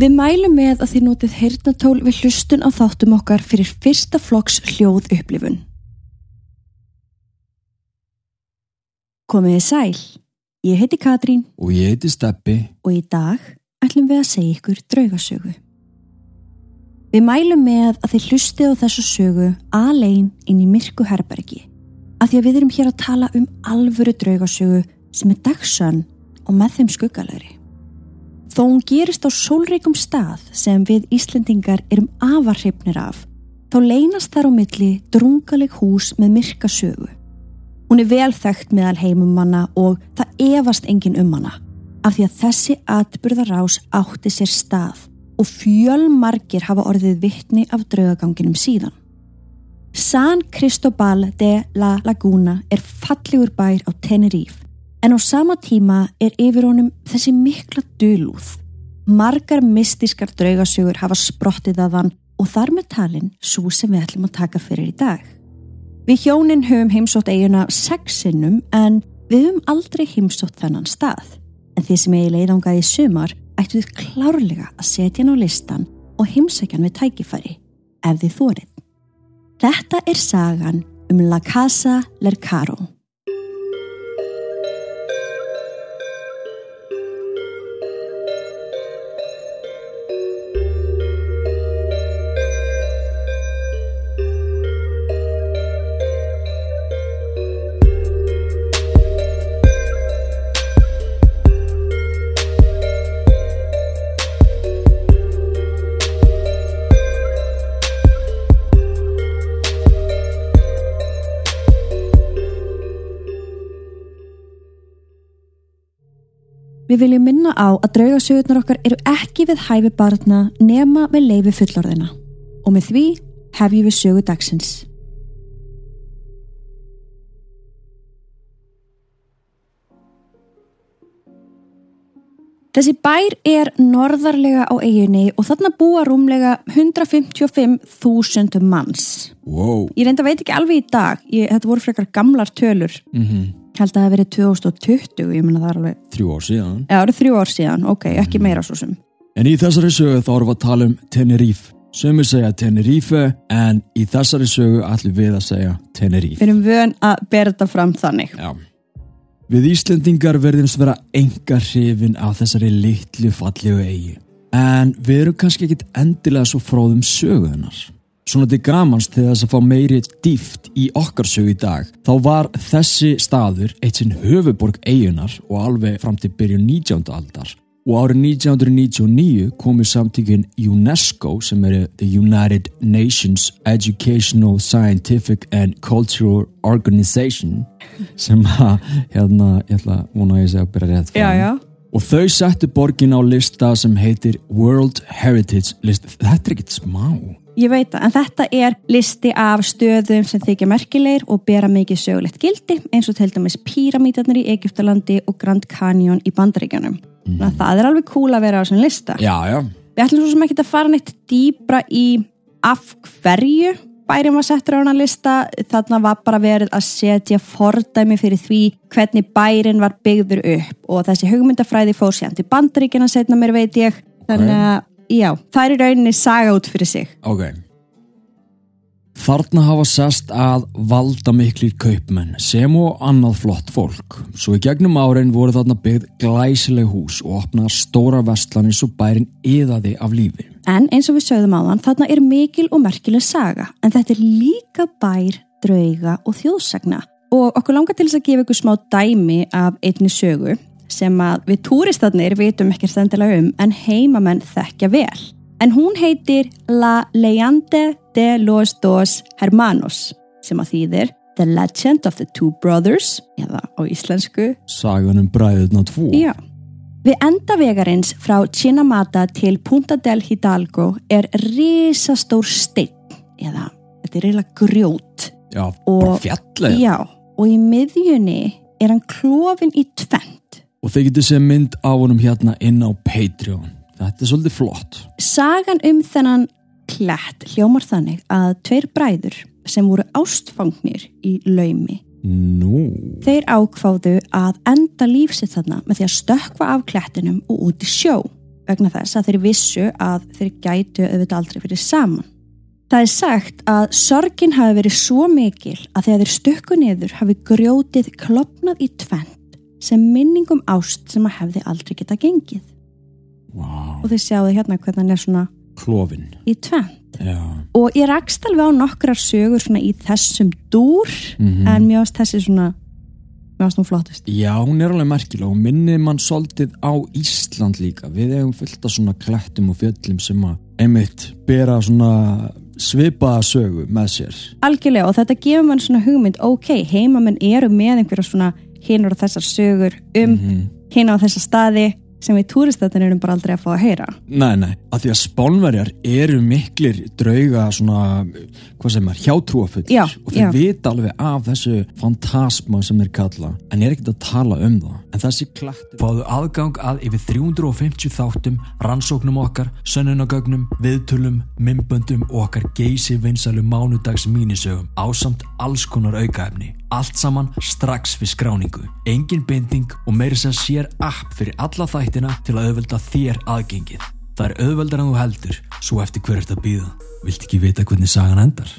Við mælum með að þið notið heyrnatól við hlustun á þáttum okkar fyrir fyrsta flokks hljóð upplifun. Komiði sæl, ég heiti Katrín Og ég heiti Steppi. og í dag ætlum við að segja ykkur draugasögu. Við mælum með að þið hlustið á þessu sögu alein inn í myrku herbergi að því að við erum hér að tala um alvöru draugasögu sem er dagsönn og með þeim skuggalegri. Þó hún gerist á sólreikum stað sem við Íslendingar erum afarhrifnir af, þá leynast þar á milli drungaleg hús með myrka sögu. Hún er vel þekkt meðal heimumanna og það efast engin um hana af því að þessi atburðarás átti sér stað og fjölmargir hafa orðið vittni af draugaganginum síðan. San Cristobal de la Laguna er fallegur bær á Tenerife en á sama tíma er yfir honum þessi mikla dölúð. Margar mystiskar draugasögur hafa sprottið af hann og þar með talin svo sem við ætlum að taka fyrir í dag. Við hjónin höfum heimsótt eiguna sexinum en við höfum aldrei heimsótt þennan stað. En því sem eigi leiðangaði sumar ættu þið klárlega að setja hann á listan og heimsækjan við tækifæri, ef þið þórið. Þetta er sagan um La Casa Lercaro. Við viljum minna á að draugasögurnar okkar eru ekki við hæfi barna nema með leifi fullorðina. Og með því hefjum við sögu dagsins. Þessi bær er norðarlega á eiginni og þarna búa rúmlega 155.000 manns. Wow. Ég reynda veit ekki alveg í dag, ég, þetta voru frekar gamlar tölur, Mm held að það hafi verið 2020, ég menna það er alveg, Þrjú ár síðan. eða það eru þrjú ár síðan, ok, ekki meira svo sem. En í þessari sögu þá erum við að tala um Tenerife. Sumir segja Tenerife en í þessari sögu ætlum við að segja Tenerife. Við erum vön að þetta fram þannig. Já. Við Íslendingar verðumst vera enga hrifin af þessari litlu fallegu eigi. En við erum kannski ekkit endilega svo fróðum söguðunar. Svona til gamans til þess að fá meiri dýft í okkar sögu í dag, þá var þessi staður eitt sinn höfuborg eigunar og alveg fram til byrjun 19. aldar. Og árið 1999 komu samtíkin UNESCO sem eru The United Nations Educational, Scientific and Cultural Organization sem að, hérna, ég ætla að vona að ég segja að byrja rétt fram. já. Og þau settu borgin á lista sem heitir World Heritage List. Þetta er ekkit smá. Ég veit það, en þetta er listi af stöðum sem þykja merkilegir og bera mikið sögulegt gildi eins og til dæmis píramítarnir í Egyptalandi og Grand Canyon í Bandaríkjanum. Mm. Það er alveg cool að vera á þessum lista. Já, já. Við ætlum svo sem ekki að fara neitt dýbra í af hverju bærim var settur á hana lista. Þarna var bara verið að setja fordæmi fyrir því hvernig bærin var byggður upp og þessi hugmyndafræði fór sér til bandaríkjana setna mér veit ég. Þannig að, já, það er rauninni saga út fyrir sig. Ok. Þarna hafa sest að valda miklir kaupmenn sem og annað flott fólk. Svo í gegnum árin voru þarna byggð glæsileg hús og opnaðar stóra vestlanir svo bærin yðaði af lífi. En eins og við sögðum áðan, þarna er mikil og merkileg saga, en þetta er líka bær, drauga og þjóðsagna. Og okkur langar til þess að gefa ykkur smá dæmi af einni sögu sem að við túristarnir vitum ekki stendilega um, en heimamenn þekkja vel. En hún heitir La Leyende de los Dos Hermanos, sem að þýðir The Legend of the Two Brothers, eða á íslensku Sagan um bræðurna tvo. Já. Við enda vegarins frá Chinamata til Punta del Hidalgo er risastór steinn, eða þetta er eiginlega grjót. Já, Og- bara fjallega. Já, og í miðjunni er hann klofin í tvent. Og þeir getur séð mynd á honum hérna inn á Patreon. Þetta er svolítið flott. Sagan um þennan klætt hljómar þannig að tveir bræður sem voru ástfangnir í laumi Nú, Þeir ákváðu að enda lífsitt þarna með því að stökkva af klættinum og út í sjó vegna þess að þeir vissu að þeir gætu auðvitað aldrei fyrir saman. Það er sagt að sorgin hafi verið svo mikil að þegar þeir stökku niður hafi grjótið klopnað í tvent sem minningum ást sem að hefði aldrei geta gengið. wow. Og þeir sjáðu hérna hvernig hann er svona klófin í tvent. já, Og ég rakst alveg á nokkrar sögur svona í þessum dúr Mhm. en mér ást þessi svona, ást hún flottist. já, hún er alveg merkileg og minnir mann svolítið á Ísland líka við eigum fullt af svona klættum og fjöllum sem að einmitt bera svona svipaða sögu með sér Algjörlega og þetta gefur mann svona hugmynd, ok, heimamenn eru með einhverja svona hinur og þessar sögur um mm Mhm. á þessa staði sem við túristatinn erum bara aldrei að fá að heyra. Nei, nei, af því að spánverjar eru miklir drauga svona, hvað sem er, hjátrúafullir Já, og þeir já. vita alveg af þessu fantasma sem þeir kalla en er ekkert að tala um það en þessi klættir Fáðu aðgang að yfir 350 þáttum, rannsóknum okkar, sönnunagögnum, viðtölum, mymböndum og okkar geysi vinsalu mánudags mínisögum ásamt alls konar aukaefni. Allt saman strax við skráningu. Engin binding og meiri sem sér app fyrir alla þættina til að auðvelda þér aðgengið. Það er auðveldar en þú heldur, svo eftir hver ert að býða. Vilt ekki vita hvernig sagan endar?